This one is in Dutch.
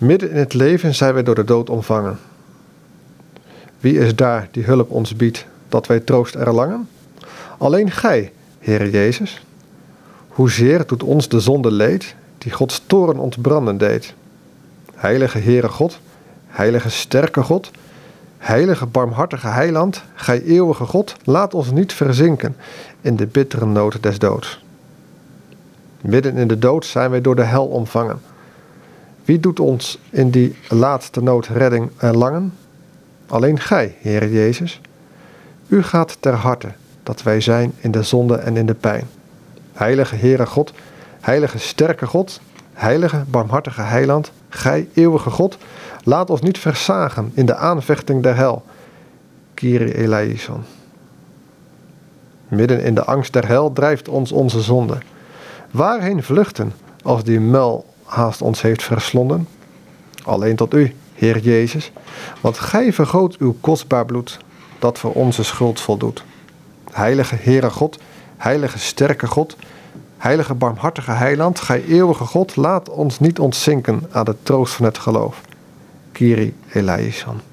Midden in het leven zijn wij door de dood omvangen. Wie is daar die hulp ons biedt, dat wij troost erlangen? Alleen Gij, Heere Jezus. Hoezeer doet ons de zonde leed, die Gods toren ontbranden deed. Heilige Heere God, heilige sterke God, heilige barmhartige heiland, Gij eeuwige God, laat ons niet verzinken in de bittere nood des doods. Midden in de dood zijn wij door de hel omvangen. Wie doet ons in die laatste nood redding erlangen? Alleen Gij, Heere Jezus. U gaat ter harte dat wij zijn in de zonde en in de pijn. Heilige Heere God, heilige sterke God, heilige barmhartige heiland, Gij eeuwige God, laat ons niet versagen in de aanvechting der hel. Kyrie eleison. Midden in de angst der hel drijft ons onze zonde. Waarheen vluchten als die mel haast ons heeft verslonden? Alleen tot u, Heer Jezus, want Gij vergoot uw kostbaar bloed, dat voor onze schuld voldoet. Heilige Heere God, heilige sterke God, heilige barmhartige heiland, Gij eeuwige God, laat ons niet ontzinken aan de troost van het geloof. Kyrie eleison.